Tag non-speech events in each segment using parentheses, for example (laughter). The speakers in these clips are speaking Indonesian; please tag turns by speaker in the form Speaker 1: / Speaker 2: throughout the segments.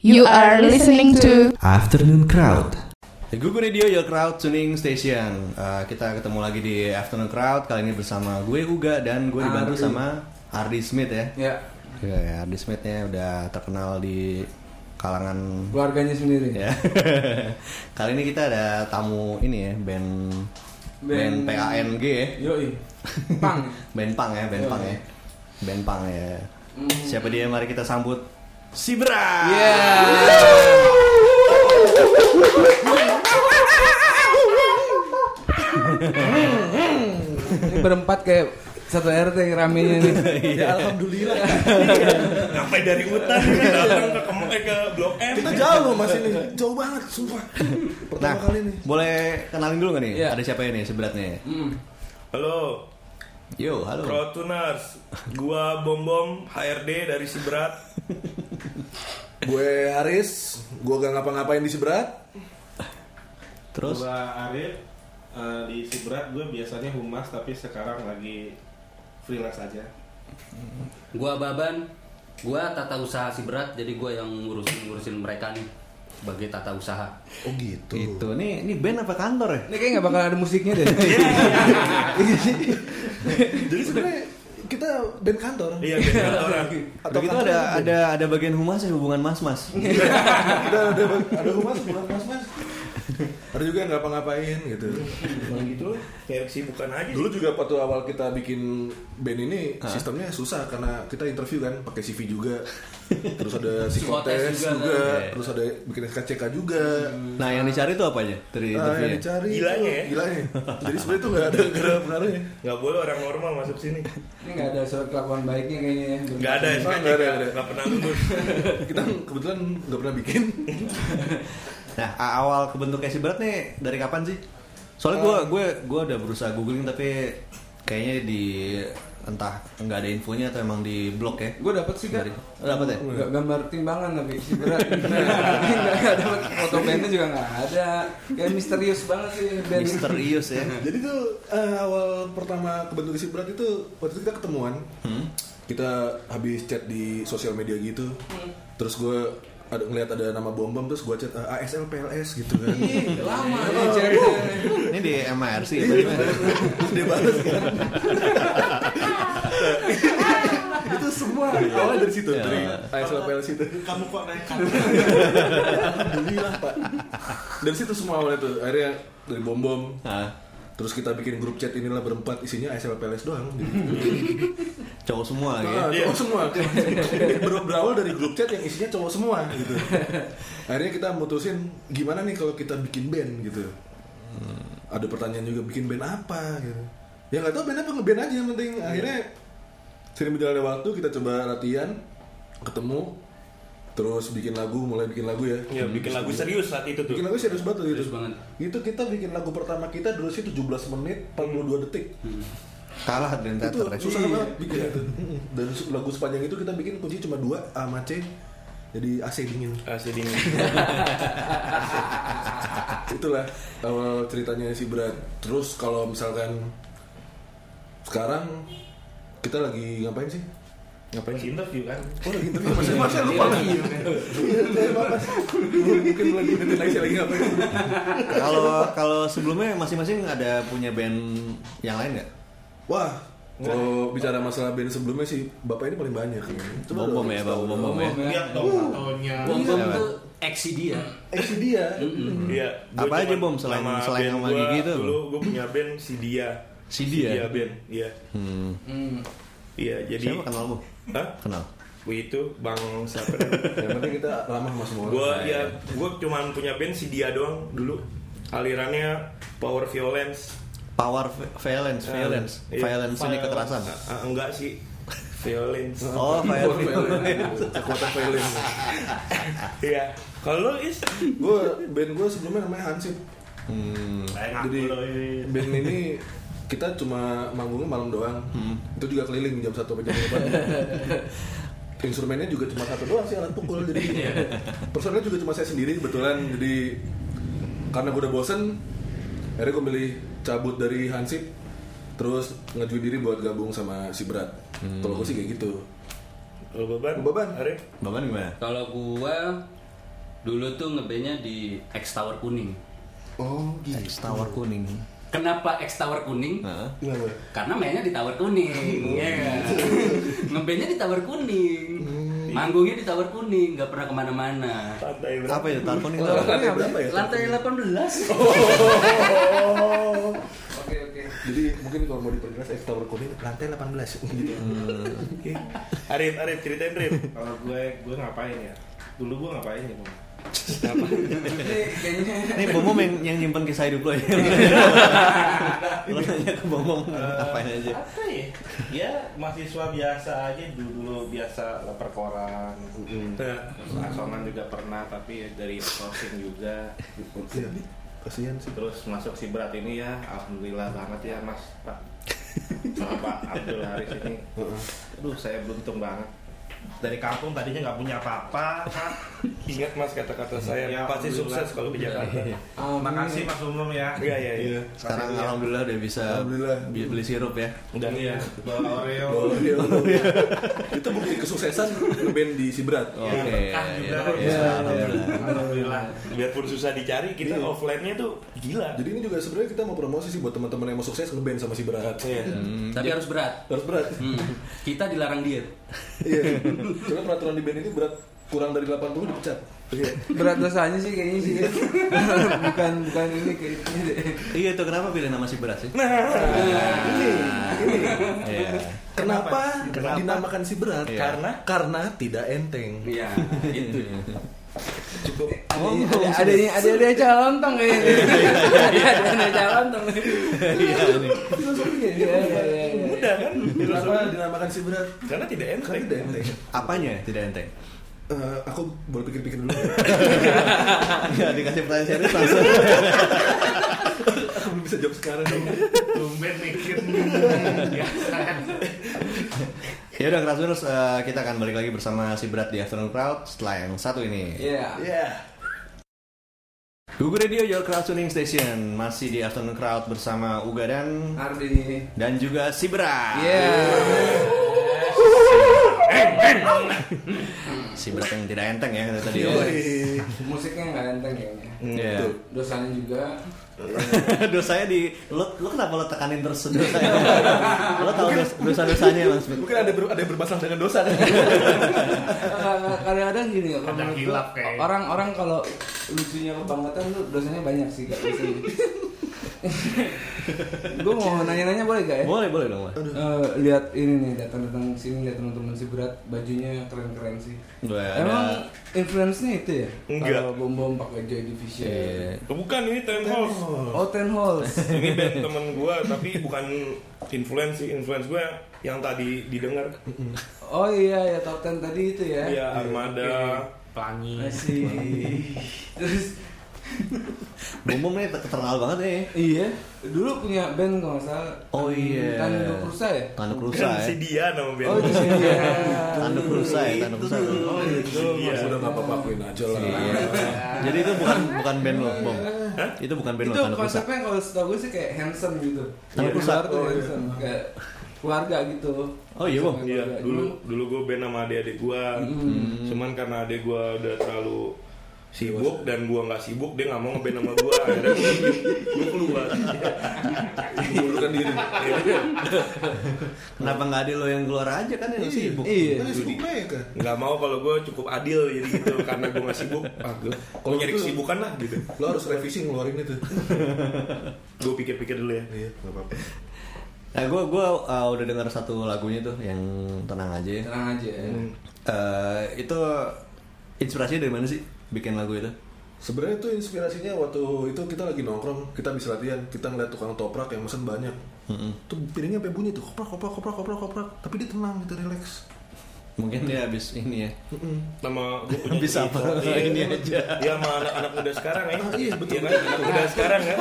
Speaker 1: You are listening to
Speaker 2: Afternoon Crowd.
Speaker 3: The Google Radio Your Crowd Tuning Station. Uh, kita ketemu lagi di Afternoon Crowd kali ini bersama gue Uga dan gue dibantu
Speaker 4: Ardi.
Speaker 3: sama Ardi Smith ya.
Speaker 4: Ya,
Speaker 3: Ya, ya, Ardi Smithnya udah terkenal di kalangan
Speaker 4: keluarganya sendiri.
Speaker 3: ya. (laughs) kali ini kita ada tamu ini ya band band,
Speaker 4: Band-
Speaker 3: PANG ya.
Speaker 4: Yoi. Pang. (laughs)
Speaker 3: Band pang ya, band
Speaker 4: Yoi.
Speaker 3: pang ya. Band pang ya.
Speaker 4: Hmm.
Speaker 3: Siapa dia? Mari kita sambut si Bra.
Speaker 4: Yeah. Ini berempat kayak satu RT ramenya nih.
Speaker 2: Ya alhamdulillah.
Speaker 5: Sampai dari hutan datang ke ke Blok M.
Speaker 2: Kita jauh loh mas ini, jauh banget, sumpah. Pertama
Speaker 3: Nah,
Speaker 2: kali nih.
Speaker 3: boleh kenalin dulu gak nih?
Speaker 4: Iya.
Speaker 3: Ada siapa ini seberatnya?
Speaker 4: Hmm.
Speaker 5: Halo,
Speaker 3: Yo, halo.
Speaker 5: Crowd Tuners. Gua Bom Bom HRD dari Sibrat. (laughs)
Speaker 2: Gue Aris, gue gak ngapa-ngapain di Seberat.
Speaker 3: Terus
Speaker 6: Gua Arif eh, di Sibrat gue biasanya humas tapi sekarang lagi freelance aja.
Speaker 7: Gua Baban, gua tata usaha si berat, jadi gua yang ngurusin ngurusin mereka nih sebagai tata usaha.
Speaker 2: Oh gitu.
Speaker 3: Itu nih, ini band apa kantor ya?
Speaker 4: Ini kayak nggak bakal ada musiknya deh. (laughs)
Speaker 2: Jadi sebenarnya kita band kantor.
Speaker 5: Iya, band kantoran. (laughs)
Speaker 3: Atau gitu ada ada ada bagian humas ya hubungan mas-mas. (laughs)
Speaker 2: ada ada ada humas, bukan mas Ada juga yang ngapa-ngapain gitu.
Speaker 5: Emang gitu lah. Kayak kesibukan aja.
Speaker 2: Dulu juga waktu awal kita bikin band ini sistemnya susah karena kita interview kan pakai CV juga. Terus ada (laughs) psikotes
Speaker 7: juga,
Speaker 2: juga,
Speaker 3: kan?
Speaker 2: terus ada bikin SKCK juga.
Speaker 3: Nah, yang dicari itu apa aja dari
Speaker 2: Ah, yang dicari
Speaker 5: Gilanya ya?
Speaker 2: Gilanya. Jadi sebenarnya itu nggak ada nggak ada pengaruhnya.
Speaker 5: Nggak boleh orang normal masuk sini.
Speaker 4: Ini nggak ada surat kelakuan baiknya kayaknya ya.
Speaker 5: Nggak ada SKCK.
Speaker 2: nggak ada, nggak ada.
Speaker 5: Nggak pernah lulus.
Speaker 2: Kita kebetulan nggak pernah bikin. (laughs)
Speaker 3: Nah, awal kebentuknya si berat nih dari kapan sih? Soalnya gue gue gue udah berusaha googling tapi kayaknya di entah nggak ada infonya atau emang di blog ya.
Speaker 4: Gue dapet sih kan.
Speaker 3: Dari, dapat ya?
Speaker 4: Gak gambar timbangan tapi si berat. (laughs) Nggak dapet foto bandnya juga nggak ada. Kayak misterius banget sih band. ini.
Speaker 3: Misterius ya. (laughs)
Speaker 2: Jadi tuh eh, awal pertama kebentuk si berat itu waktu itu kita ketemuan. Kita habis chat di sosial media gitu. Terus gue ada ngeliat ada nama bom bom terus gue chat eh, ASL PLS gitu kan.
Speaker 4: Lama
Speaker 2: Oh.
Speaker 4: nih cewek.
Speaker 3: Ini di MRC ya?
Speaker 2: Dia balas kan. itu semua awalnya dari situ
Speaker 3: Ya.
Speaker 2: dari ASL PLS itu.
Speaker 6: Kamu kok naik
Speaker 2: Alhamdulillah pak. Dari situ semua awalnya tuh akhirnya dari bom bom.
Speaker 3: Nah,
Speaker 2: Terus kita bikin grup chat inilah berempat isinya ASL PLS doang. (laughs)
Speaker 3: Cowok semua lagi ya.
Speaker 2: Cowok semua. (laughs) Ber- berawal dari grup chat yang isinya cowok semua gitu. Akhirnya kita mutusin gimana nih kalau kita bikin band gitu. Ada pertanyaan juga bikin band apa gitu. Ya nggak tahu band apa ngeband aja yang penting. Akhirnya sering berjalannya waktu kita coba latihan, ketemu, terus bikin lagu, mulai bikin lagu ya.
Speaker 5: Iya, bikin lagu serius saat itu tuh.
Speaker 2: Bikin lagu serius banget tuh gitu.
Speaker 7: Banget.
Speaker 2: Itu kita bikin lagu pertama kita durasi 17 menit 42 detik.
Speaker 3: Kalah dengan
Speaker 2: itu
Speaker 3: teater ya.
Speaker 2: susah banget bikin itu. (laughs) Dan lagu sepanjang itu kita bikin kunci cuma dua A sama C. Jadi AC dingin.
Speaker 5: Asli dingin. (laughs)
Speaker 2: Itulah awal ceritanya si Berat. Terus kalau misalkan sekarang kita lagi ngapain sih?
Speaker 5: Ngapain sih interview kan?
Speaker 2: Oh lagi interview masih masih lupa lagi. Iya, saya lupa. Mungkin lagi nanti lagi lagi ngapain?
Speaker 3: Kalau kalau sebelumnya masing-masing ada punya band yang lain nggak?
Speaker 2: Wah, kalau bicara masalah band sebelumnya sih Bapak ini paling banyak. Coba
Speaker 3: Bom ya, bom bom ya.
Speaker 6: Lihat dong fotonya.
Speaker 7: Bom
Speaker 3: Iya,
Speaker 7: bom tuh ex dia.
Speaker 2: Eh si dia.
Speaker 5: Iya.
Speaker 3: Apa aja, Bom, selain- selain
Speaker 5: gua
Speaker 3: Gigi itu,
Speaker 5: Dulu gue punya band si dia.
Speaker 3: Si Dia?
Speaker 5: Dia band. Iya.
Speaker 3: Hmm.
Speaker 5: Iya, jadi
Speaker 3: Siapa kenal bu?
Speaker 5: Hah?
Speaker 3: Kenal.
Speaker 5: Gua itu Bang siapa? (laughs)
Speaker 2: Yang penting kita ramah sama semua.
Speaker 5: gue ya gue cuman punya band si dia doang dulu alirannya power violence
Speaker 3: Power vi- violence, violence,
Speaker 5: Iya.
Speaker 3: violence ini kekerasan.
Speaker 5: Ah, enggak sih violence (laughs)
Speaker 3: Oh, violence. (laughs)
Speaker 2: Kekuatan violin.
Speaker 5: iya kalau is
Speaker 2: Gue band gue sebelumnya namanya Hansip.
Speaker 3: Hmm.
Speaker 2: Jadi band ini kita cuma manggungnya malam doang. Itu juga keliling jam satu sampai jam 4 (laughs) Instrumennya juga cuma satu doang sih alat pukul jadi personelnya juga cuma saya sendiri kebetulan jadi karena gue udah bosen akhirnya gue milih cabut dari Hansip terus ngajuin diri buat gabung sama si Berat kalau gue sih kayak gitu
Speaker 5: lo beban
Speaker 2: Beban.
Speaker 5: Arif
Speaker 3: Bapak gimana?
Speaker 7: Kalau gua Dulu tuh ngebandnya di X Tower Kuning.
Speaker 2: Oh, gitu.
Speaker 3: X Tower kuning.
Speaker 7: Kenapa X Tower Kuning?
Speaker 3: Heeh.
Speaker 2: Kenapa?
Speaker 7: Karena mainnya di Tower Kuning, ya kan? (laughs) Ngebandnya di Tower Kuning, manggungnya di Tower Kuning, nggak pernah ke mana-mana.
Speaker 5: Santai bro.
Speaker 3: Apa itu Tower kuning?
Speaker 2: Lantai berapa ya?
Speaker 7: Lantai 18 (laughs)
Speaker 2: Oh.
Speaker 4: Oke oke.
Speaker 2: Jadi mungkin kalau mau diperjelas X Tower kuning lantai 18 gitu.
Speaker 5: Oke. Arif, Arif ceritain Arif.
Speaker 6: Kalau gue gue ngapain ya? Dulu gue ngapain ya, Bang?
Speaker 4: Ini
Speaker 3: Bomom yang, yang nyimpen kisah hidup lo ya. lo nanya ke Bomom ngapain aja.
Speaker 6: Apa ya? Ya mahasiswa biasa aja dulu dulu biasa lapar koran. Terus asongan juga pernah tapi dari sourcing juga.
Speaker 2: Kasihan sih.
Speaker 6: Terus masuk si berat ini ya, alhamdulillah banget ya Mas Pak. Pak Abdul Haris ini.
Speaker 2: Heeh.
Speaker 6: Aduh saya beruntung banget. Dari kampung tadinya nggak punya apa-apa. (laughs)
Speaker 5: Ingat mas kata-kata saya
Speaker 6: Ya,
Speaker 5: pasti sukses kalau ke Jakarta. (laughs)
Speaker 6: Makasih Mas Umum ya.
Speaker 5: Iya iya iya.
Speaker 3: Sekarang alhamdulillah udah bisa
Speaker 2: Alhamdulillah.
Speaker 3: beli sirup ya.
Speaker 5: Dan
Speaker 6: Iya, bawa Oreo.
Speaker 2: Oh, (laughs) iya. Itu bukti kesuksesan ngeband di si berat.
Speaker 3: Oke.
Speaker 6: berkah juga.
Speaker 3: ya,
Speaker 6: Iya.
Speaker 3: alhamdulillah.
Speaker 6: Alhamdulillah.
Speaker 5: biarpun susah dicari, kita
Speaker 2: Iya.
Speaker 5: offline-nya tuh gila.
Speaker 2: Jadi ini juga sebenarnya kita mau promosi sih buat teman-teman yang mau sukses ngeband sama si berat.
Speaker 5: Iya.
Speaker 7: Tapi harus berat.
Speaker 2: Harus berat.
Speaker 7: Hmm. Kita dilarang diet.
Speaker 2: Iya. (laughs) Soalnya peraturan di band ini berat kurang dari 80 dipecat. Iya.
Speaker 4: berat dosanya sih kayaknya sih. (laughs) bukan bukan ini kayaknya deh.
Speaker 3: Iya itu kenapa pilih nama si berat sih?
Speaker 2: Nah, ini ini
Speaker 3: Iya.
Speaker 2: kenapa,
Speaker 3: Kenapa?
Speaker 2: dinamakan si berat?
Speaker 3: Iya.
Speaker 2: Karena karena tidak enteng.
Speaker 7: Iya, itu. (laughs)
Speaker 5: Cukup.
Speaker 4: Ada ada ada ada ada calontong kayaknya. Ada ada ada.
Speaker 3: Iya nih.
Speaker 4: Filosofinya iya iya iya.
Speaker 5: Mudah kan?
Speaker 2: Kenapa dinamakan si berat?
Speaker 5: Karena tidak
Speaker 2: Karena
Speaker 5: enteng.
Speaker 2: tidak enteng.
Speaker 3: Apanya tidak enteng?
Speaker 2: Eh, aku boleh pikir-pikir dulu. ya.
Speaker 3: Ya dikasih pertanyaan serius langsung.
Speaker 2: aku belum bisa jawab sekarang.
Speaker 6: Tumben mikir. (laughs)
Speaker 3: Ya udah Krasuners eh, kita akan balik lagi bersama si berat di Afternoon Crowd setelah yang satu ini.
Speaker 4: Iya.
Speaker 2: Iya.
Speaker 3: Google Radio Your Crowd Tuning Station masih di Afternoon Crowd bersama Uga dan
Speaker 4: Ardi
Speaker 3: dan juga si berat.
Speaker 4: Iya.
Speaker 3: Si berat yang tidak enteng ya kata tadi.
Speaker 4: Iya. Musiknya nggak enteng kayaknya.
Speaker 3: Iya.
Speaker 2: Tuh.
Speaker 4: Dosanya juga. (laughs)
Speaker 3: dosanya di lo lo kenapa lo tekanin terus dosanya? (laughs) lo tahu dos, dosa dosanya mas?
Speaker 2: Mungkin ada ber, ada yang bermasalah dengan dosa (laughs) kan?
Speaker 4: Kadang-kadang gini ya.
Speaker 6: Kadang hilap kayak.
Speaker 4: Orang-orang kalau lucunya kebangetan tuh dosanya banyak sih gak. (laughs) gue mau nanya-nanya boleh gak ya?
Speaker 3: Boleh boleh dong.
Speaker 4: Eh, lihat ini nih datang-datang sini lihat teman-teman si berat bajunya keren-keren sih.
Speaker 3: Gue
Speaker 4: Emang
Speaker 3: ada.
Speaker 4: influence-nya itu ya?
Speaker 5: Enggak.
Speaker 4: Kalau bom bom pakai Joy Division.
Speaker 3: Eh,
Speaker 5: Bukan ini Ten Halls.
Speaker 4: Oh Ten Halls. (laughs)
Speaker 5: Ini band temen gue, tapi bukan influence sih. Influence gue yang tadi didengar.
Speaker 4: Oh iya ya top 10 tadi itu ya.
Speaker 5: Iya, Armada.
Speaker 6: Pelangi.
Speaker 4: Masih. Terus
Speaker 3: Bom nih terkenal banget nih.
Speaker 4: iya dulu punya band kalau nggak salah.
Speaker 3: Oh iya.
Speaker 4: Tanduk Rusa ya?
Speaker 3: Tanduk rusa
Speaker 5: Kan
Speaker 3: ya.
Speaker 5: si dia nama band.
Speaker 4: Oh itu sih dia. (laughs)
Speaker 3: Tanduk rusa ya. Tanduk rusa.
Speaker 2: Oh itu
Speaker 5: Iya.
Speaker 2: Mas udah nggak apa-apain aja lah.
Speaker 3: Iya. Jadi itu bukan bukan band lo, bom. Itu bukan band lo,
Speaker 4: itu
Speaker 3: tanduk rusa.
Speaker 4: konsepnya kalau setahu gue sih kayak handsome gitu.
Speaker 3: Tanduk rusa.
Speaker 2: Oh, iya.
Speaker 4: kayak keluarga gitu.
Speaker 3: Oh iya bom.
Speaker 5: Iya,
Speaker 4: Keluarga.
Speaker 5: dulu dulu gue band sama adik-adik gue. Cuman karena adik gue udah terlalu sibuk dan gue nggak sibuk dia nggak mau ngeband sama gue akhirnya gue keluar
Speaker 2: Mengundurkan diri.
Speaker 3: Kenapa nggak ada lo yang keluar aja kan yang sibuk?
Speaker 4: Iya.
Speaker 2: Kan
Speaker 5: nggak mau kalau gue cukup adil jadi gitu karena gue nggak sibuk ah gue kalau nyari kesibukan lah gitu
Speaker 2: Lo harus revisi ngeluarin itu.
Speaker 5: gue pikir-pikir dulu ya
Speaker 2: Iya, nggak apa-apa.
Speaker 3: Nah, gue gua uh, udah dengar satu lagunya tuh yang tenang aja. ya.
Speaker 4: Tenang aja.
Speaker 3: Eh, itu inspirasinya dari mana sih bikin lagu itu?
Speaker 2: Sebenarnya itu inspirasinya waktu itu kita lagi nongkrong, kita bisa latihan, kita ngeliat tukang toprak yang mesen banyak. Tuh piringnya sampai bunyi tuh, koprak, koprak, koprak, koprak, koprak. Tapi dia tenang, gitu, relax.
Speaker 3: Mungkin dia habis ini ya.
Speaker 5: sama gue punya (laughs) cerita.
Speaker 3: apa?
Speaker 5: Iya,
Speaker 3: Ini aja.
Speaker 5: Iya sama anak-anak muda sekarang ya
Speaker 2: Ah, iya, betul,
Speaker 5: Iya kan? anak muda sekarang kan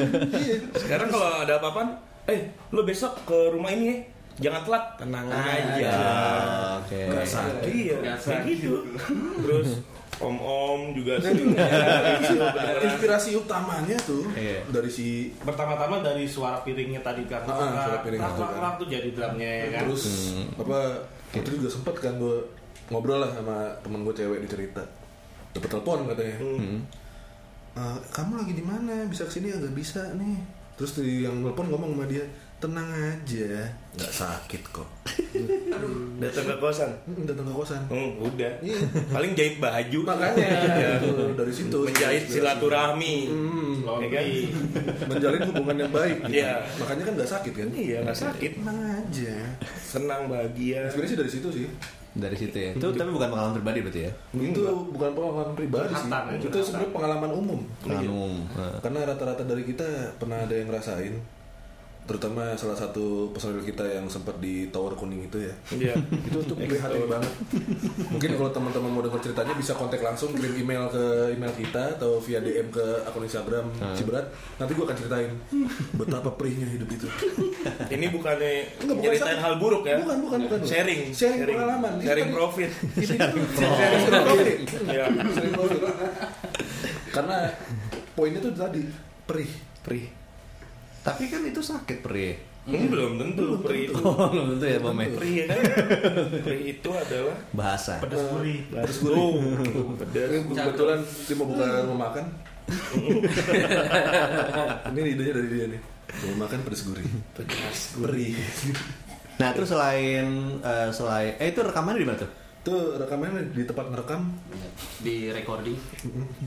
Speaker 5: (laughs)
Speaker 2: Iya.
Speaker 5: sekarang kalau ada apa-apaan eh lo besok ke rumah ini ya jangan telat tenang aja
Speaker 3: Ah, Oke.
Speaker 2: Nggak sakit.
Speaker 5: iya
Speaker 4: Nggak
Speaker 5: kayak
Speaker 4: sakit.
Speaker 5: gitu terus om om juga sering ya, gitu, beneran.
Speaker 2: Inspirasi utamanya tuh
Speaker 3: Iya.
Speaker 2: dari si
Speaker 6: Pertama-tama dari suara piringnya tadi kan.
Speaker 2: Ah, suara piring itu kan.
Speaker 6: Tuh jadi drumnya ya kan.
Speaker 2: terus apa waktu itu juga sempet kan gue ngobrol lah sama temen gue cewek di cerita dapat telepon katanya
Speaker 5: Hmm.
Speaker 2: "Eh, kamu lagi di mana bisa ke sini agak bisa nih terus di yang telepon ngomong sama dia tenang aja nggak sakit kok
Speaker 5: Datang ke kosan.
Speaker 2: Mm, datang ke kosan
Speaker 5: Hmm, udah.
Speaker 2: Iya.
Speaker 5: Paling jahit baju.
Speaker 2: makanya
Speaker 5: Ya.
Speaker 2: dari situ
Speaker 5: Menjahit silaturahmi.
Speaker 2: Hmm,
Speaker 5: Ya kan?
Speaker 2: menjalin hubungan yang baik gitu.
Speaker 5: Iya.
Speaker 2: makanya kan nggak sakit kan
Speaker 5: Iya, nggak sakit.
Speaker 2: tenang aja
Speaker 5: Senang bahagia.
Speaker 2: sebenarnya sih dari situ sih
Speaker 3: Dari situ ya. Itu tapi bukan pengalaman pribadi berarti ya.
Speaker 2: itu bukan pengalaman pribadi sih
Speaker 6: ya,
Speaker 2: itu sebenarnya pengalaman umum
Speaker 3: Pengalaman umum.
Speaker 2: Karena rata-rata dari kita pernah ada yang ngerasain terutama salah satu personil kita yang sempat di tower kuning itu ya
Speaker 5: Iya. (laughs)
Speaker 2: itu tuh prihatin banget mungkin kalau teman-teman mau dengar ceritanya bisa kontak langsung kirim email ke email kita atau via DM ke akun Instagram Cibrat nanti gua akan ceritain betapa perihnya hidup itu (laughs)
Speaker 5: Ini bukannya
Speaker 2: Enggak, bukan
Speaker 5: nyeritain
Speaker 2: sakit.
Speaker 5: hal buruk ya?
Speaker 2: Bukan, bukan, bukan.
Speaker 5: Sharing,
Speaker 2: Sharing pengalaman.
Speaker 5: Sharing
Speaker 2: kan-
Speaker 5: profit.
Speaker 2: ini tuh sharing profit
Speaker 5: Ya.
Speaker 2: Sharing profit. karena poinnya tuh tadi perih
Speaker 5: Perih.
Speaker 3: Tapi kan itu sakit perih.
Speaker 5: Hmm, belum tentu perih itu.
Speaker 3: Oh, belum tentu ya, Bang. ya?
Speaker 5: Perih ya kan? (laughs) Perih itu adalah
Speaker 3: Bahasa.
Speaker 6: Pedas gurih.
Speaker 5: baris gurih. Pedas.
Speaker 2: Ini kebetulan dia mau buka rumah makan (laughs) ini idenya dari dia nih mau makan pedas gurih
Speaker 5: Pedas.
Speaker 2: perih
Speaker 3: Nah, terus selain eh, selain eh itu rekamannya di mana tuh?
Speaker 2: Tuh rekamannya di tempat ngerekam
Speaker 7: di recording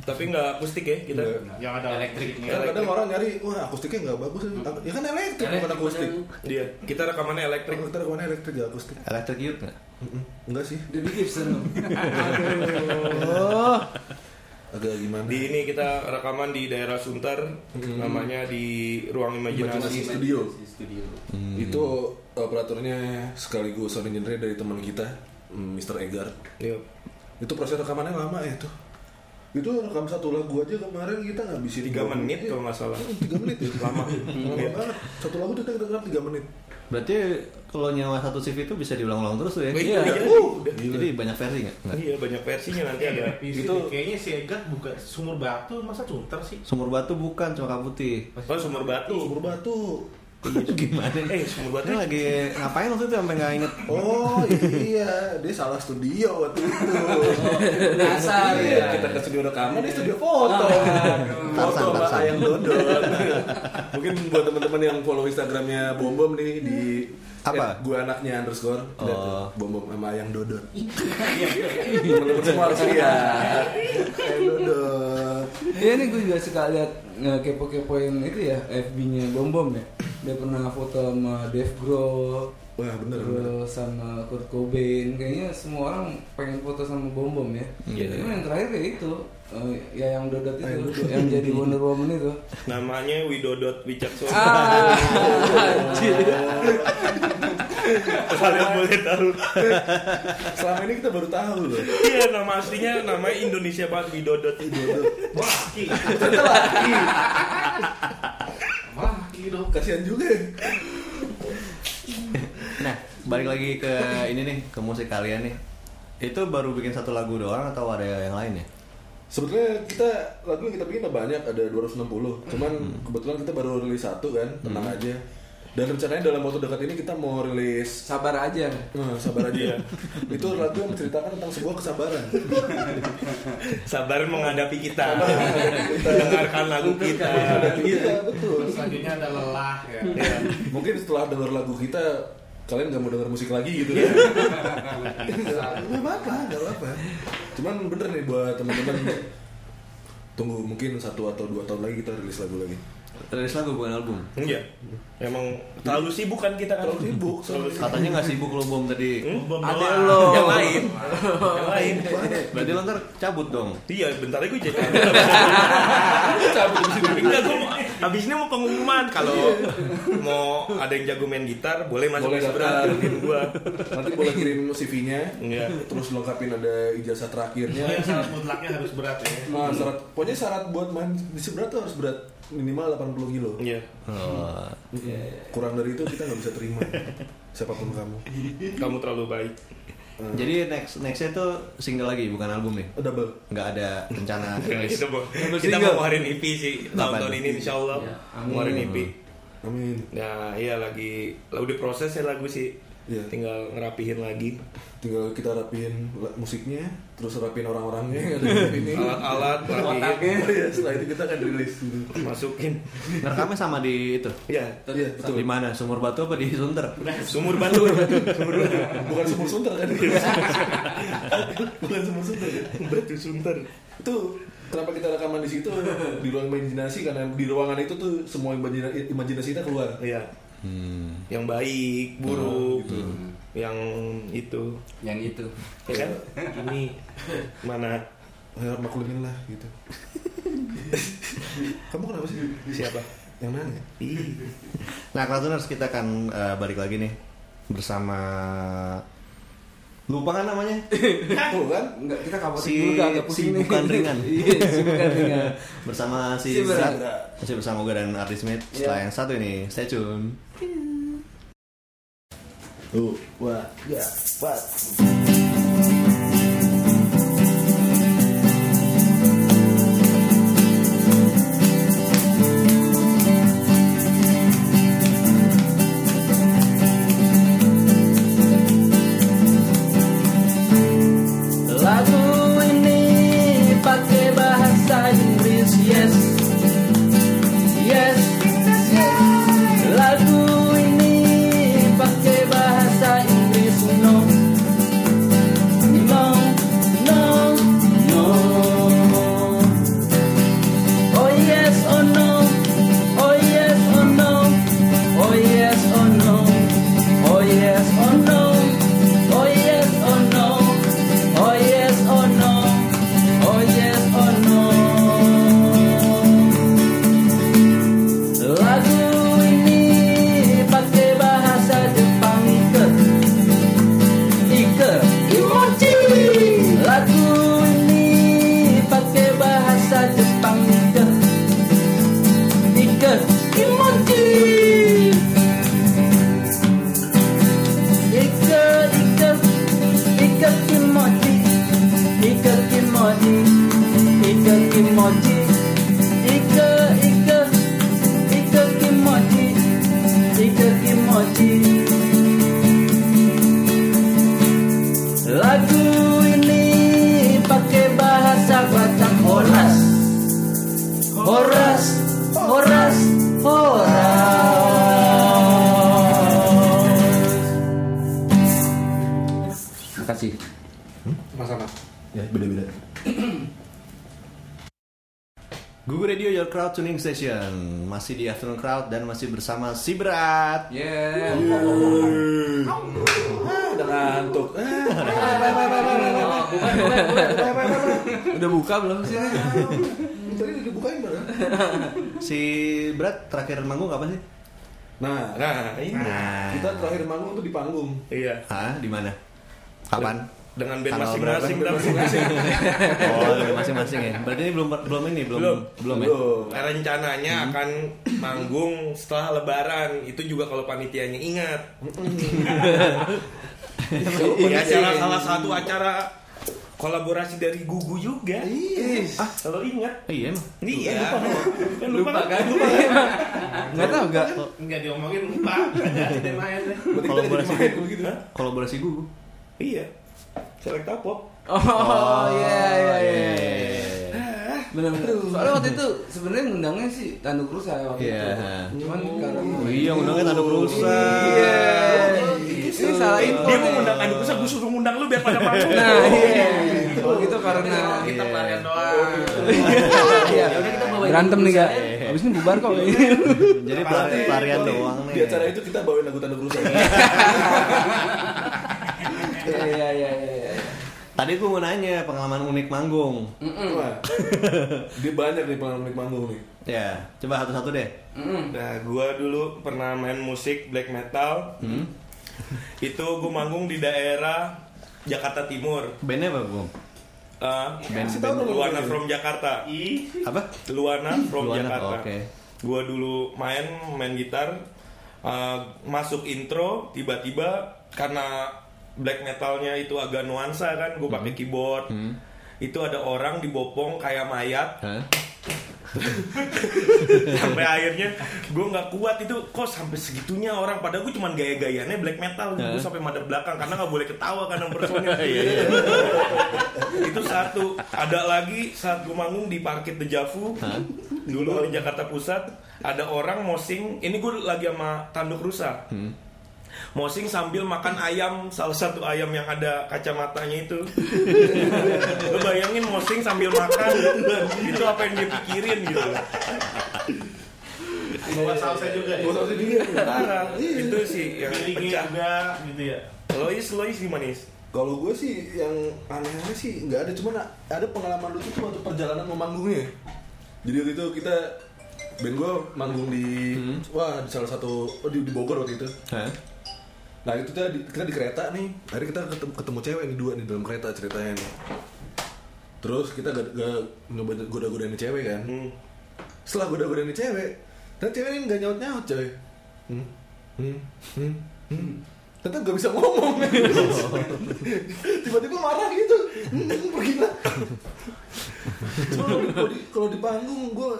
Speaker 5: Tapi nggak akustik ya kita.
Speaker 2: Nggak.
Speaker 6: Yang ada
Speaker 7: elektrik
Speaker 2: kadang-kadang orang nyari wah akustiknya nggak bagus ya kan elektrik bukan akustik
Speaker 5: Dia kita rekamannya elektrik.
Speaker 2: kita rekamannya elektrik gak akustik
Speaker 3: Electric Youth nggak?
Speaker 2: Mm-mm. enggak sih
Speaker 4: Debbie Gibson. (laughs)
Speaker 3: Oh.
Speaker 2: agak gimana
Speaker 5: Di ini kita rekaman di daerah Sunter, namanya di ruang
Speaker 2: Imajinasi
Speaker 5: imajinasi.
Speaker 2: Studio.
Speaker 7: studio
Speaker 2: itu operatornya sekaligus sound engineer dari teman kita Mr. Egar
Speaker 5: Iya.
Speaker 2: itu proses rekamannya lama ya tuh itu rekam satu lagu aja kemarin kita ngabisin
Speaker 5: Tiga
Speaker 2: dua
Speaker 5: menit
Speaker 2: Iya.
Speaker 5: kalau nggak salah.
Speaker 2: tiga menit ya (laughs) lama lama
Speaker 5: Iya.
Speaker 2: banget satu lagu kita kita rekam tiga menit
Speaker 3: Berarti kalau nyawa satu CV itu bisa diulang-ulang terus tuh ya?
Speaker 5: Iya.
Speaker 3: Iya.
Speaker 5: Uh.
Speaker 3: Jadi banyak versi nggak? Nggak.
Speaker 5: Iya banyak versinya nanti ada.
Speaker 6: Itu
Speaker 2: Itu-
Speaker 6: kayaknya si Egat buka sumur batu masa cunter sih?
Speaker 3: Sumur batu bukan cuma putih.
Speaker 5: Oh sumur batu.
Speaker 2: sumur batu (laughs)
Speaker 3: Gimana?
Speaker 5: Eh batu.
Speaker 3: Ini lagi ngapain waktu itu sampai nggak inget?
Speaker 2: oh iya dia salah studio waktu itu
Speaker 4: Nyasar
Speaker 2: Iya,
Speaker 4: ya.
Speaker 2: kita ke studio rekaman di studio foto foto
Speaker 3: Tarsan,
Speaker 2: sama
Speaker 3: Tarsan.
Speaker 2: ayang dodot (laughs) mungkin buat teman-teman yang follow instagramnya bom bom nih di
Speaker 3: Apa?
Speaker 2: eh, gue anaknya underscore
Speaker 3: Oh.
Speaker 2: bom bom sama ayang dodot teman-teman semua harus lihat dodot
Speaker 4: Iya nih gue juga suka lihat nge- kepo-kepoin itu ya FB-nya Bom Bom ya. Dia pernah foto sama Dave Grohl,
Speaker 2: wah bener bener
Speaker 4: terus sama Kurt Cobain. Kayaknya semua orang pengen foto sama Bom Bom ya.
Speaker 5: Iya.
Speaker 4: Cuma yang terakhir kayak itu, eh, ya yang Dodot itu,
Speaker 2: Dodot.
Speaker 4: yang jadi Wonder Woman itu. (laughs)
Speaker 5: Namanya Widodot Wicaksono.
Speaker 4: Ah, anjir. (laughs)
Speaker 5: Kalian boleh tahu. (laughs)
Speaker 2: selama ini kita baru tahu loh
Speaker 5: Iya nama aslinya namanya Indonesia banget Widodot.
Speaker 6: Wah, ki.
Speaker 2: wah gitu kasihan juga ya.
Speaker 3: Balik lagi ke ini nih, ke musik kalian nih. Itu baru bikin satu lagu doang atau ada yang lain ya?
Speaker 2: Sebetulnya kita lagu yang kita bikin udah banyak ada 260 Cuman
Speaker 5: Hmm.
Speaker 2: kebetulan kita baru rilis satu kan Tenang aja Dan rencananya dalam waktu dekat ini kita mau rilis
Speaker 4: Sabar aja.
Speaker 2: Nah, sabar aja. itu lagu yang menceritakan tentang sebuah kesabaran. (laughs)
Speaker 5: Sabar menghadapi kita. Dengarkan lagu kita.
Speaker 2: Iya, betul.
Speaker 6: Selanjutnya ada lelah ya.
Speaker 5: Iya.
Speaker 2: Mungkin setelah denger lagu kita kalian gak mau denger musik lagi gitu (laughs) ya. Gak apa-apa, gak apa-apa. Cuman bener nih buat teman-teman tunggu mungkin satu atau dua tahun lagi kita rilis lagu lagi.
Speaker 3: Rilis lagu bukan album.
Speaker 5: Iya. Emang terlalu sibuk kan kita kan.
Speaker 2: Terlalu sibuk,
Speaker 5: Terlalu.
Speaker 3: Katanya nggak sibuk lo bom tadi.
Speaker 5: Hmm?
Speaker 6: Bom
Speaker 4: Ada lo.
Speaker 5: Yang lain. Yang lain.
Speaker 3: Berarti lo ntar cabut dong.
Speaker 5: Iya, bentar lagi gue jadi. (laughs) Enggak, gue habis ini mau pengumuman kalau mau ada yang jago main gitar, boleh masuk
Speaker 2: Boleh
Speaker 5: ke seberang
Speaker 2: daftar.
Speaker 5: tim gua.
Speaker 2: Nanti boleh kirim CV-nya.
Speaker 5: Iya.
Speaker 2: Terus lengkapin ada ijazah terakhirnya.
Speaker 6: Pokoknya syarat mutlaknya harus berat ya.
Speaker 2: Nah, syarat, pokoknya syarat buat main di seberat tuh harus berat minimal 80 kilo.
Speaker 5: Iya.
Speaker 3: Oh.
Speaker 2: Kurang dari itu kita nggak bisa terima. Siapa pun kamu.
Speaker 5: Kamu terlalu baik.
Speaker 3: Jadi next nextnya tuh single lagi bukan album nih.
Speaker 2: Double.
Speaker 3: Nggak ada rencana (laughs) rilis.
Speaker 5: kita mau kita mau ngeluarin EP sih
Speaker 3: Kapan
Speaker 5: tahun-tahun
Speaker 3: tuh?
Speaker 5: ini insya Allah
Speaker 7: Iya.
Speaker 5: ngeluarin EP.
Speaker 2: Amin.
Speaker 5: Nah iya lagi lagu diproses ya lagu sih
Speaker 7: Iya.
Speaker 5: tinggal ngerapihin lagi
Speaker 7: tinggal kita rapiin la- musiknya terus rapiin orang-orangnya sini
Speaker 5: alat-alat rapihin
Speaker 7: Oh iya, setelah itu kita akan rilis
Speaker 5: masukin
Speaker 3: Ngerekamnya sama di itu.
Speaker 5: ya
Speaker 7: Iya, betul.
Speaker 3: Di mana? Sumur Batu apa di Sunter?
Speaker 5: sumur batu sumur batu
Speaker 7: Bukan sumur sunter kan? Bukan sumur sunter. kan?
Speaker 5: batu sunter
Speaker 7: Itu kenapa kita rekaman di situ di ruang imajinasi karena di ruangan itu tuh semua imajina- imajinasi kita keluar.
Speaker 5: iya
Speaker 3: Hmm.
Speaker 5: yang baik buruk
Speaker 7: gitu.
Speaker 5: yang itu
Speaker 2: yang itu
Speaker 5: ya kan (laughs) ini mana
Speaker 7: Ya, maklumin lah gitu. (laughs) Kamu kenapa sih?
Speaker 5: siapa
Speaker 7: Yang nanya? (laughs)
Speaker 3: Nah, Kratuners kita akan eh, balik lagi nih bersama lupa kan namanya?
Speaker 7: Tuh kan?
Speaker 4: Enggak, kita kabarin
Speaker 3: Si-
Speaker 4: dulu gak agak
Speaker 3: si bukan ringan.
Speaker 4: Iya, si bukan ringan.
Speaker 3: bersama si,
Speaker 4: Si berat.
Speaker 3: Zat. masih bersama gue dan Artis Smith. Setelah
Speaker 4: Iya.
Speaker 3: yang satu ini, stay tune.
Speaker 7: Tuh, wah, ya, what? Ya, beda-beda.
Speaker 3: Google Radio Your Crowd Tuning Station masih di Afternoon Crowd dan masih bersama si berat.
Speaker 4: Yeah.
Speaker 7: Ah, udah ngantuk. Ah,
Speaker 4: Udah buka belum sih?
Speaker 7: tadi udah dibukain baru. (laughs)
Speaker 3: Si berat terakhir manggung kapan sih?
Speaker 7: Nah,
Speaker 5: nah ini
Speaker 3: Nah,
Speaker 7: kita terakhir manggung tuh di panggung.
Speaker 5: iya
Speaker 3: ah di mana? Kapan?
Speaker 5: Dengan band masing-masing
Speaker 3: berapa?
Speaker 5: tapi (laughs)
Speaker 3: Oh, dari masing-masing ya. Berarti ini belum belum ini belum
Speaker 5: Belum.
Speaker 3: belum, ya.
Speaker 7: Belum.
Speaker 5: rencananya akan manggung setelah lebaran itu juga kalau panitianya ingat ya salah salah satu acara kolaborasi dari Gugu juga ah kalau ingat
Speaker 3: Eh, iya emang.
Speaker 5: iya Kan
Speaker 4: Lupa kan?
Speaker 5: lupa
Speaker 4: tahu nggak?
Speaker 5: nggak diomongin lupa ada tidak main deh.
Speaker 7: Berarti kita
Speaker 3: Kolaborasi
Speaker 7: jadi main begitu.
Speaker 5: Hah?
Speaker 3: Kolaborasi gugu.
Speaker 5: iya Selecta Pop
Speaker 4: Oh iya iya iya.
Speaker 3: iya.
Speaker 4: Benar-benar. Soalnya waktu itu sebenarnya ngundangnya sih Tanduk Rusa waktu
Speaker 3: Iya.
Speaker 4: itu. Cuman karena
Speaker 3: Oh, iya, undangnya tanduk rusa.
Speaker 4: Iya. Ini salah info.
Speaker 5: dia mau ngundang Andi Pusat gue suruh ngundang lu biar pada (laughs) manggung
Speaker 4: Nah iya. Kalau gitu karena
Speaker 5: kita pelarian doang
Speaker 4: Iya.
Speaker 2: Ya udah kita bawain
Speaker 4: Berantem nih gak? Abis ini bubar kok.
Speaker 3: Jadi pelari- pelarian doang nih.
Speaker 7: Di acara itu kita bawain lagu tanda berusaha.
Speaker 4: Iya iya iya iya.
Speaker 3: Tadi gue mau nanya pengalaman unik manggung.
Speaker 7: Wah, (laughs) dia banyak nih pengalaman naik manggung nih.
Speaker 3: Ya, coba satu-satu deh.
Speaker 5: Nah, gua dulu pernah main musik black metal. (laughs) Itu gua manggung di daerah Jakarta Timur.
Speaker 3: Bandnya apa gue?
Speaker 5: Eh,
Speaker 3: Band
Speaker 7: Kasih tahu
Speaker 3: band
Speaker 5: Luana from Jakarta.
Speaker 3: apa?
Speaker 5: Luana from
Speaker 3: Luana,
Speaker 5: Jakarta.
Speaker 3: oke.
Speaker 5: Gua dulu main main gitar eh, masuk intro tiba-tiba karena black metalnya itu agak nuansa kan, gue pakai keyboard. Itu ada orang dibopong kayak mayat.
Speaker 3: Hah? (laughs)
Speaker 5: sampai akhirnya gue nggak kuat itu kok sampai segitunya orang? Padahal gue cuman gaya-gayanya black metal gue sampai madep belakang karena nggak boleh ketawa karena personil (laughs) itu satu. Ada lagi saat gue manggung di parkir Dejavu dulu di Jakarta Pusat ada orang mosing ini gue lagi sama tanduk rusa Mosing sambil makan ayam salah satu ayam yang ada kacamatanya itu. (laughs) Lo bayangin Mosing sambil makan itu apa yang dia pikirin gitu.
Speaker 6: Bawa sausnya juga ya.
Speaker 2: Tau sih dia.
Speaker 5: Parah. Itu sih yang pecah.
Speaker 6: juga gitu ya.
Speaker 5: Lois, Lois gimana Is?
Speaker 2: Kalau gue sih yang aneh-aneh sih nggak ada, cuman ada pengalaman lucu tuh waktu perjalanan mau manggungnya. Jadi waktu itu kita band gue manggung di wah di salah satu oh, di, di Bogor waktu itu. Nah itu kita di, kita di kereta nih, hari kita ketemu, ketemu cewek nih dua nih dalam kereta ceritanya nih. Terus kita gak, gak goda-godain nih cewek kan.
Speaker 5: Hmm.
Speaker 2: Setelah goda-godain nih cewek, dan cewek ini gak nyaut-nyaut cewek. Hmm, hmm, hmm, hmm. Tetap gak bisa ngomong. (laughs) Tiba-tiba marah gitu. Hmm, pergi lah. Cuma kalau di, panggung gue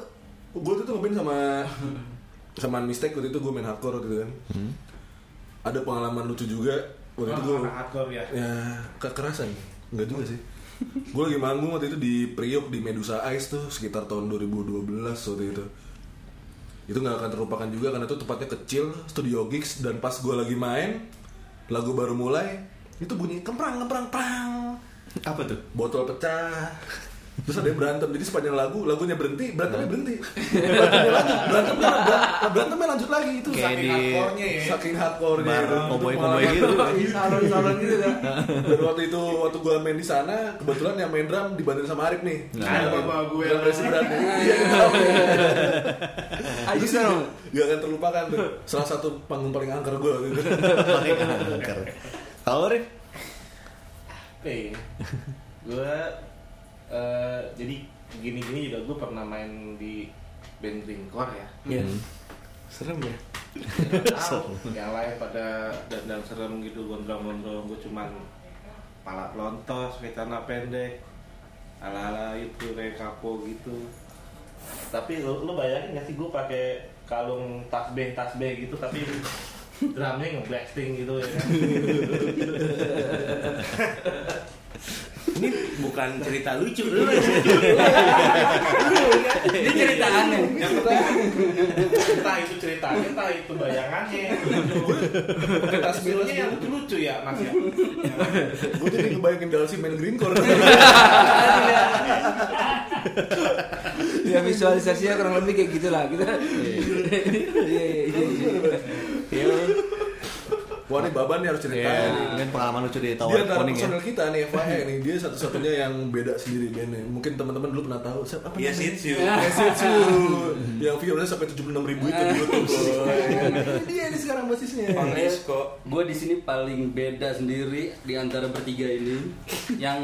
Speaker 2: gue tuh ngeband sama sama mistake waktu itu gue main hardcore waktu itu kan. Ada pengalaman lucu juga. Waktu itu gue
Speaker 6: Oh, anak hardcore ya.
Speaker 2: ya kekerasan. Enggak juga sih. Gue lagi manggung waktu itu di Priok di Medusa Ice tuh sekitar tahun 2012 waktu itu. Itu nggak akan terlupakan juga karena itu tempatnya kecil studio gigs dan pas gue lagi main lagu baru mulai itu bunyi kemprang kemprang prang.
Speaker 3: Apa tuh?
Speaker 2: botol pecah terus ada yang berantem jadi sepanjang lagu lagunya berhenti berantemnya berhenti. Berantemnya lanjut berantemnya berantemnya, berantemnya lanjut lagi. Itu
Speaker 3: Kayak
Speaker 2: saking
Speaker 3: di
Speaker 6: hardcore-nya ya.
Speaker 2: saking hardcore nya
Speaker 3: bar cowboy-cowboy gitu.
Speaker 2: salon-salon gitu kan dan waktu itu waktu gua main di sana kebetulan yang main drum dibantuin sama Arif nih.
Speaker 3: Nah,
Speaker 6: bapak gue.
Speaker 2: Drum racing berat nih. iya. Itu sih gak akan terlupakan tuh. Salah satu panggung paling angker gua gitu
Speaker 3: Pakai kanker. Kalau Rif?
Speaker 6: Oke, gue eh, jadi gini-gini juga gue pernah main di band greencore ya.
Speaker 5: Iya. Serem ya.
Speaker 6: Tahu, yang lain pada dandan serem gitu gondrong-gondrong, gue cuman pala pakai celana pendek, ala-ala itu kayak kapo gitu. Tapi lu, lu bayangin gak sih gue pakai kalung tasbih tasbih gitu tapi drumnya ngeblasting gitu ya kan. (laughs)
Speaker 5: Ini bukan cerita lucu. Lu.
Speaker 7: Ini cerita aneh.
Speaker 6: entah itu ceritanya entah itu bayangannya
Speaker 2: tas
Speaker 6: Hasilnya yang lucu-lucu ya mas ya?
Speaker 2: Gua jadi ngebayangin Dalsi main greencore
Speaker 1: ya visualisasinya kurang lebih kayak gitulah. Gitu iya iya iya iya
Speaker 2: wah ini Baban nih harus ceritain
Speaker 3: mungkin pengalaman lucu di
Speaker 2: dia
Speaker 3: Tower
Speaker 2: antara
Speaker 3: Koning ya.
Speaker 2: personel kita nih FAE (laughs) nih dia satu-satunya yang beda sendiri bandnya mungkin teman-teman dulu pernah tahu siapa apa
Speaker 5: Iya
Speaker 2: namanya?
Speaker 5: sih, Siu.
Speaker 2: Esitsu yang viewersnya sampai 76 ribu itu di YouTube. (laughs) Ini dia nih sekarang basisnya
Speaker 5: Honest kok.
Speaker 7: Gue di sini paling beda sendiri di antara bertiga ini, yang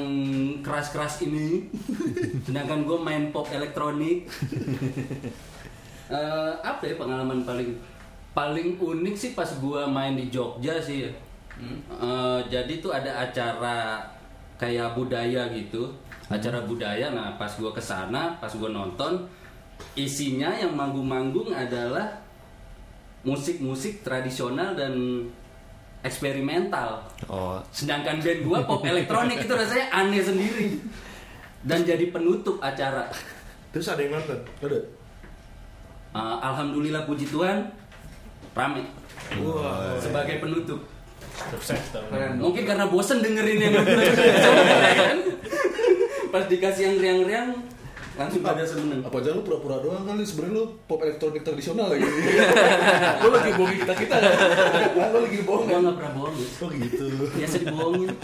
Speaker 7: keras-keras ini. Sedangkan gue main pop elektronik. Eh, apa ya pengalaman paling paling unik sih pas gue main di Jogja sih. ya. Eh, jadi tuh ada acara kayak budaya gitu, acara budaya. Nah pas gue ke sana, pas gue nonton, isinya yang manggung-manggung adalah musik-musik tradisional dan eksperimental.
Speaker 3: Oh,
Speaker 7: Sedangkan band gua pop elektronik itu rasanya aneh sendiri. Dan jadi penutup acara.
Speaker 5: Terus ada yang nonton?
Speaker 2: ada
Speaker 7: Uh, Alhamdulillah puji Tuhan rame
Speaker 5: Wah.
Speaker 7: sebagai penutup.
Speaker 6: sukses
Speaker 7: Mungkin karena bosen dengerin yang Pas dikasih yang riang-riang langsung pada seneng.
Speaker 2: apa aja lu pura-pura doang kali sebenarnya lu pop elektronik tradisional lagi (laughs) lu lagi bohongin kita kita lu lagi bohong
Speaker 7: Gua
Speaker 2: kan
Speaker 7: nggak pernah bohong.
Speaker 2: Oh gitu
Speaker 7: Biasa dibohongin. (laughs)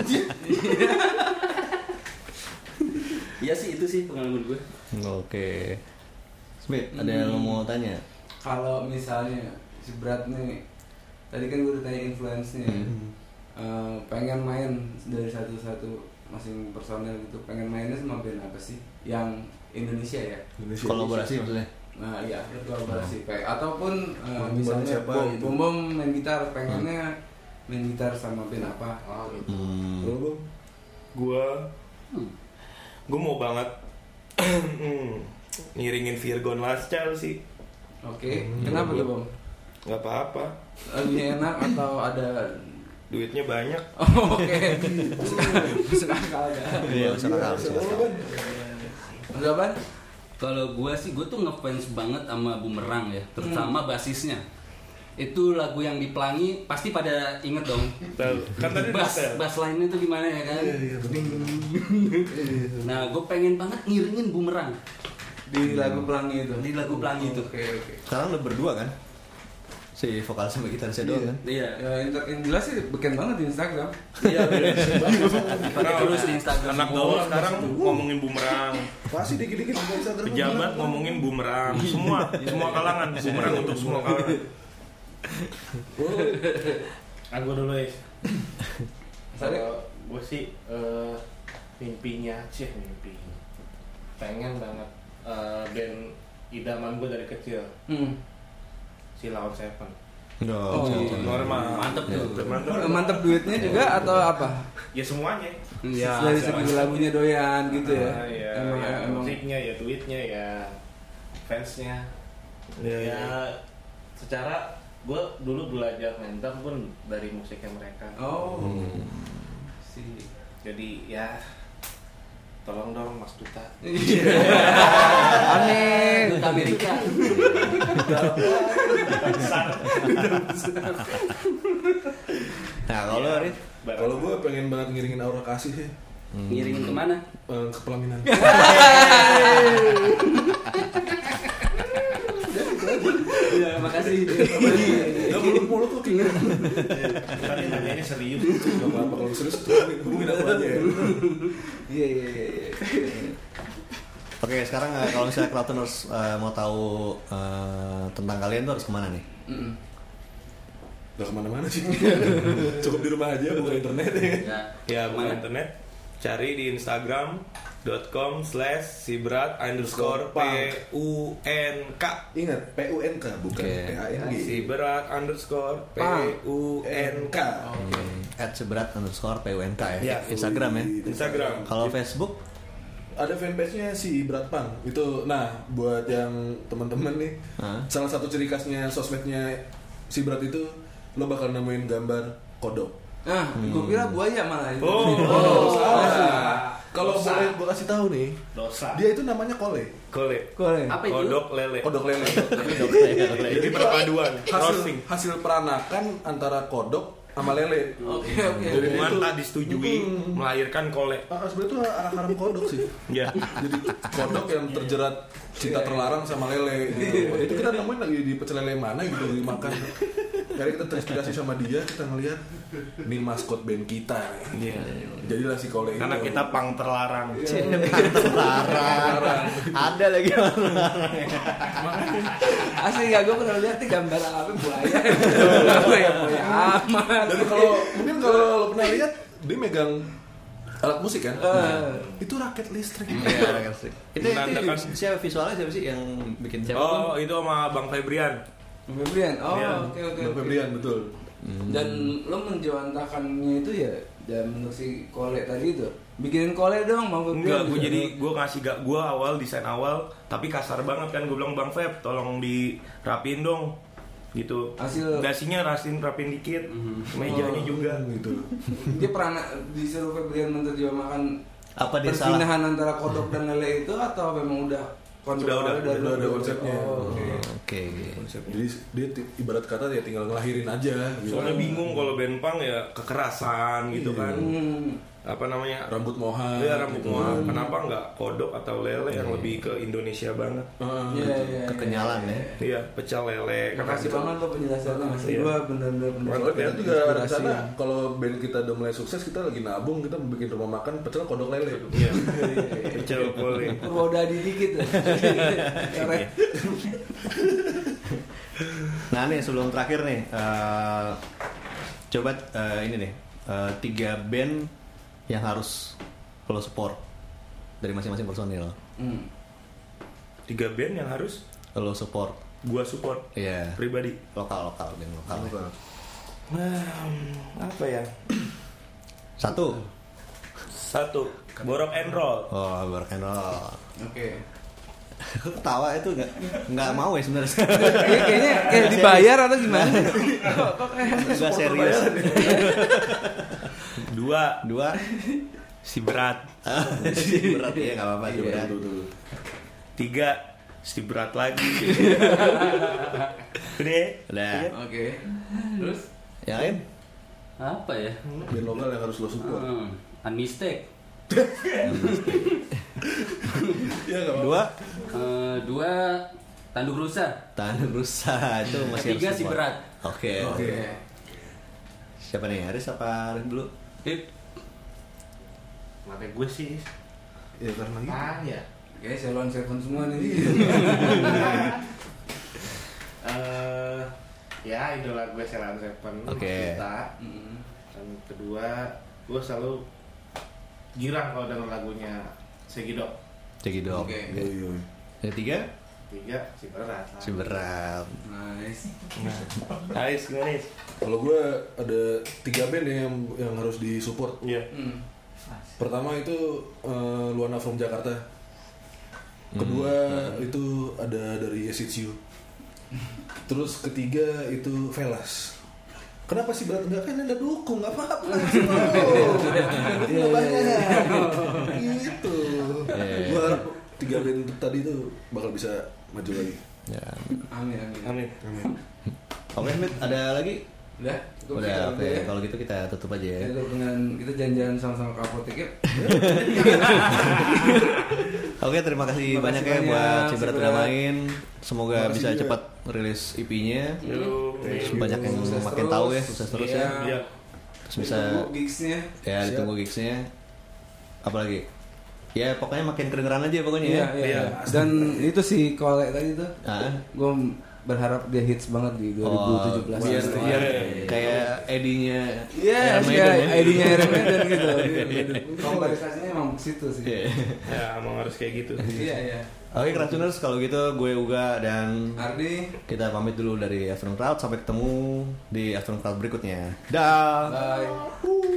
Speaker 7: Iya sih itu sih pengalaman gue.
Speaker 3: oke. Smith, ada yang lo mau tanya?
Speaker 1: kalau misalnya si berat nih tadi kan gue udah tanya influence nya Eh, pengen main dari satu-satu masing personel gitu pengen mainnya sama band apa sih yang Indonesia ya
Speaker 2: Indonesia
Speaker 3: Kolaborasi maksudnya?
Speaker 1: nah iya kolaborasi kayak ataupun
Speaker 2: Manggung
Speaker 1: misalnya
Speaker 2: siapa
Speaker 1: bom,
Speaker 2: gitu.
Speaker 1: bom bom main gitar pengennya main gitar sama band apa oh gitu
Speaker 3: Hmm.
Speaker 2: Lu, Bang?
Speaker 5: Gua gue mau banget Hmm. (clears throat) ngiringin Virgon Last Child sih
Speaker 4: Oke, kenapa tuh bang?
Speaker 5: Nggak apa-apa
Speaker 4: Lagunya enak atau ada
Speaker 5: duitnya banyak (laughs)
Speaker 4: Oh, Oke, masuk akal ya.
Speaker 3: Iya, masuk akal, masuk akal.
Speaker 4: Udah ban?
Speaker 7: Kalau gua sih gua tuh ngefans banget sama Bumerang ya, terutama basisnya. Itu lagu yang di Pelangi pasti pada inget dong.
Speaker 5: Tahu. kan tadi
Speaker 7: Bass, bass line itu gimana ya kan? Nah, gue pengen banget ngiringin Bumerang
Speaker 4: Di lagu pelangi itu.
Speaker 7: di lagu Pelangi itu.
Speaker 4: Oke oke.
Speaker 3: Sekarang udah berdua kan? Si vokal sama gitarisnya doang kan?
Speaker 7: Iya.
Speaker 4: Ya yang, jelas sih beken banget di Instagram.
Speaker 7: Iya, (laughs)
Speaker 5: Karena
Speaker 7: terus di Instagram
Speaker 5: anak gaul sekarang ngomongin bumerang
Speaker 2: Pasti dikit-dikit buka Instagram.
Speaker 5: pejabat ngomongin bumerang semua semua kalangan bumerang untuk semua kalangan
Speaker 6: Aku dulu ya. Kalau gue sih eh, mimpinya sih mimpi. Pengen banget eh, band idaman gue dari kecil
Speaker 4: Hmm.
Speaker 6: Si Lawan Seven.
Speaker 4: Oh,
Speaker 5: normal
Speaker 7: Mantep tuh.
Speaker 5: mantap
Speaker 4: Mantep duitnya juga atau apa?
Speaker 6: Ya semuanya.
Speaker 7: Iya.
Speaker 4: Dari segi lagunya doyan gitu ya.
Speaker 6: Ya,
Speaker 4: Emang
Speaker 6: ya,
Speaker 4: emang
Speaker 6: musiknya ya duitnya ya fansnya.
Speaker 5: Iya,
Speaker 6: ya
Speaker 5: iya.
Speaker 6: secara gue dulu belajar drum pun dari musiknya mereka.
Speaker 4: Oh. Si
Speaker 6: Jadi ya tolong dong Mas Duta. (laughs)
Speaker 4: Amin.
Speaker 7: Ke Amerika. (laughs)
Speaker 3: Nah kalau
Speaker 6: Ya,
Speaker 2: Kalau gue pengen banget ngiringin aura kasih sih
Speaker 7: Ngiringin ke mana?
Speaker 2: eh, ke pelaminan. (laughs)
Speaker 7: Iya, makasih.
Speaker 2: Gak mulut-mulut tuh kayaknya.
Speaker 6: Tadi nanyanya serius.
Speaker 2: Gak apa-apa kalau serius hubungin, hubungin aku aja ya.
Speaker 4: Iya iya iya.
Speaker 3: Oke sekarang eh, kalau misalnya Cloudtuners eh, mau tahu eh, tentang kalian tuh harus ke mana
Speaker 4: nih?
Speaker 2: Gak ke mana-mana sih. (laughs) Cukup di rumah aja buka internet ya.
Speaker 7: Ya, (laughs)
Speaker 5: ya buka internet cari di instagram.com slash sibrat underscore p u n k
Speaker 2: Ingat PUNK bukan
Speaker 3: Oke.
Speaker 2: PANG.
Speaker 5: sibrat underscore p u n k
Speaker 3: At seberat underscore PUNK ya.
Speaker 5: Ya.
Speaker 3: Instagram ya.
Speaker 5: Instagram
Speaker 3: Kalau Facebook
Speaker 2: Ada fanpage-nya si Berat Pang. Itu nah buat yang teman-teman nih.
Speaker 3: Hah?
Speaker 2: Salah satu ciri khasnya sosmednya si Berat itu lo bakal nemuin gambar kodok.
Speaker 4: Nah, gue kira buaya malah itu.
Speaker 5: Oh.
Speaker 2: salah. Kalau boleh gue kasih tahu nih,
Speaker 6: Dosa.
Speaker 2: dia itu namanya kole.
Speaker 5: kole
Speaker 4: Kole.
Speaker 7: Apa itu?
Speaker 5: kodok lele
Speaker 2: Kodok lele.
Speaker 5: jadi perpaduan
Speaker 2: hasil
Speaker 5: crossing
Speaker 2: hasil peranakan antara kodok sama lele.
Speaker 4: Oke oke.
Speaker 2: Jadi
Speaker 5: hubungan tak disetujui
Speaker 2: Hmm.
Speaker 5: melahirkan kole
Speaker 2: Ah, sebenarnya itu anak haram kodok sih.
Speaker 5: ya
Speaker 2: Jadi kodok yang terjerat cinta terlarang sama lele. Gitu. Waktu itu kita nemuin lagi di pecel lele mana gitu dimakan. Akhirnya kita terinspirasi sama dia, kita ngeliat ini maskot band kita. nih.
Speaker 5: Iya.
Speaker 2: Jadilah si kole itu.
Speaker 5: karena kita pang terlarang
Speaker 3: Larang. Ada lagi
Speaker 4: Asli gak gue pernah lihat nih gambar apa buaya. Buaya buaya amat.
Speaker 2: Dan kalau mungkin kalau lo pernah lihat dia megang alat musik kan?
Speaker 4: Eh.
Speaker 2: itu raket listrik.
Speaker 3: Iya, itu, itu
Speaker 5: Menandakan.
Speaker 3: siapa visualnya siapa sih yang bikin siapa?
Speaker 5: oh itu sama bang Febrian
Speaker 4: Febrian. Oh
Speaker 5: Iya.
Speaker 4: oke oke. Oke.
Speaker 2: Febrian betul.
Speaker 4: Dan lo menjawantakannya itu ya dan menurut si kole tadi itu bikinin kole dong bang Febrian.
Speaker 5: Enggak, gue jadi (laughs) gue ngasih gak gue awal desain awal tapi kasar banget kan gue bilang bang Feb tolong dirapin dong gitu
Speaker 4: Hasil-
Speaker 5: dasinya rasin rapin dikit mejanya juga
Speaker 2: gitu. (laughs)
Speaker 4: dia pernah disuruh Febrian menerjemahkan
Speaker 3: Apa dia salah?
Speaker 4: antara kodok dan lele itu atau memang udah konsep
Speaker 5: Udah, udah,
Speaker 2: udah ada
Speaker 4: dulu?
Speaker 2: konsepnya.
Speaker 4: Oh, oke.
Speaker 3: Oke.
Speaker 2: Jadi dia ibarat kata ya tinggal ngelahirin aja. Gitu.
Speaker 5: soalnya bingung kalau band punk ya kekerasan gitu
Speaker 2: Iya.
Speaker 5: kan
Speaker 4: Hmm.
Speaker 5: Apa namanya
Speaker 2: Rambut moha.
Speaker 5: ya rambut
Speaker 2: gitu.
Speaker 5: mual kenapa nggak kodok atau lele yang lebih ke Indonesia banget
Speaker 2: Ah,
Speaker 4: Iya, iya, iya.
Speaker 3: Kekenyalan ya.
Speaker 5: iya pecel lele
Speaker 4: Makasih banget lo penjelasannya Mas.
Speaker 5: Iya.
Speaker 4: Gua bener-bener
Speaker 2: kita juga rencana kalau band kita udah mulai sukses kita lagi nabung kita mau bikin rumah makan pecel kodok lele.
Speaker 5: iya pecel kole
Speaker 4: Purwodadi dikit (laughs) ya. Keren.
Speaker 3: Nah nih sebelum terakhir nih, eh, coba eh, ini nih eh, tiga band yang harus lo support dari masing-masing personil.
Speaker 4: Hmm.
Speaker 5: tiga band yang harus
Speaker 3: Lo support,
Speaker 5: gua support
Speaker 3: iya
Speaker 5: pribadi
Speaker 3: lokal lokal band lokal. ya.
Speaker 5: Nah, apa ya (clears throat)
Speaker 3: Satu,
Speaker 5: satu borok and roll
Speaker 3: oh rock and roll.
Speaker 4: Oke.
Speaker 3: Ketawa itu nggak nggak mau ya sebenarnya.
Speaker 7: Kayaknya (laughs) kayaknya kayak dibayar atau gimana? Kok kayak
Speaker 3: Nggak serius. (laughs)
Speaker 5: Dua
Speaker 3: Dua.
Speaker 5: si berat.
Speaker 3: Berat ya nggak apa-apa.
Speaker 2: Iya,
Speaker 3: berat.
Speaker 2: betul.
Speaker 5: Tiga si berat lagi. (laughs) Udah ya?
Speaker 3: Udah.
Speaker 7: Oke. Terus
Speaker 3: Yang lain?
Speaker 8: Apa ya?
Speaker 2: Band lokal yang harus lo support.
Speaker 8: Hmm, Unmistake. (laughs)
Speaker 2: Iya nggak apa-apa.
Speaker 3: Dua.
Speaker 8: Eh, dua tanduk rusa.
Speaker 3: Tahan rusa itu masih
Speaker 8: Ketiga
Speaker 3: harus
Speaker 8: si berat.
Speaker 3: Oke.
Speaker 7: Oke.
Speaker 3: Siapa nih? Haris apa Arif dulu?
Speaker 8: Hip.
Speaker 6: Kenapa gue sih?
Speaker 2: Ya karena gitu.
Speaker 6: Ah ya.
Speaker 7: Kayaknya Ceylon Seven semua nih.
Speaker 6: Eh ya idola gue Ceylon Seven.
Speaker 3: Oke.
Speaker 6: Kita.
Speaker 7: Mm.
Speaker 6: Dan kedua, gue selalu girang kalau denger lagunya Segido.
Speaker 3: Cekidot.
Speaker 7: Oke.
Speaker 2: Yoi, yoi.
Speaker 3: Yang ketiga?
Speaker 6: Tiga, si berat.
Speaker 3: Si berat.
Speaker 7: Nice.
Speaker 5: Ais gimana Ais?
Speaker 2: Kalau gue ada tiga band yang yang harus disupport.
Speaker 5: Iya.
Speaker 7: Hmm.
Speaker 2: Pertama itu eh, Luana from Jakarta. Kedua itu ada dari Yes It's You. Terus ketiga itu Velas. Kenapa sih berat enggak kan anda dukung nggak apa-apa Iya (laughs) banyak gitu.
Speaker 3: Iya.
Speaker 2: Gue harap tiga band tadi itu bakal bisa maju lagi.
Speaker 3: Ya.
Speaker 7: Amin amin.
Speaker 5: Amin.
Speaker 3: Oke, Mit, ada lagi?
Speaker 7: Udah.
Speaker 3: Udah, oke.
Speaker 7: aja ya.
Speaker 3: Kalau gitu kita tutup aja ya.
Speaker 7: Kita dengan kita janjian sama-sama ke apotek ya. (laughs)
Speaker 3: Oke, terima kasih
Speaker 7: Terima
Speaker 3: banyak
Speaker 7: kasih
Speaker 3: ya
Speaker 7: banyak,
Speaker 3: buat Cibrat udah main. Semoga bisa
Speaker 2: juga.
Speaker 3: cepat rilis EP-nya.
Speaker 5: Yuk.
Speaker 3: Terus banyak yang
Speaker 7: Sukses
Speaker 3: makin
Speaker 7: terus.
Speaker 3: tahu ya, sukses terus ya.
Speaker 5: Iya.
Speaker 3: Terus bisa
Speaker 7: Ditunggu gigsnya.
Speaker 3: ya ditunggu gigsnya. Apalagi? Ya pokoknya makin kedengeran aja pokoknya
Speaker 7: Iya,
Speaker 3: ya.
Speaker 7: iya.
Speaker 5: Iya.
Speaker 7: Dan itu si Kole tadi tuh,
Speaker 3: Ah.
Speaker 7: gue berharap dia hits banget di 2017.
Speaker 3: Oh, biar, biar kayak Edinya
Speaker 7: Iya,
Speaker 3: Iron
Speaker 7: iya,
Speaker 3: Maiden ya.
Speaker 7: ID-nya Iron Maiden gitu. (laughs) Kompleksasinya emang situ sih.
Speaker 3: Iya.
Speaker 5: Ya, emang harus kayak gitu.
Speaker 7: Iya, iya.
Speaker 3: Oke, Krasuners kalau gitu gue Uga dan
Speaker 7: Ardi,
Speaker 3: kita pamit dulu dari Afternoon Crowd sampai ketemu di Afternoon Crowd berikutnya. Dah.
Speaker 7: bye.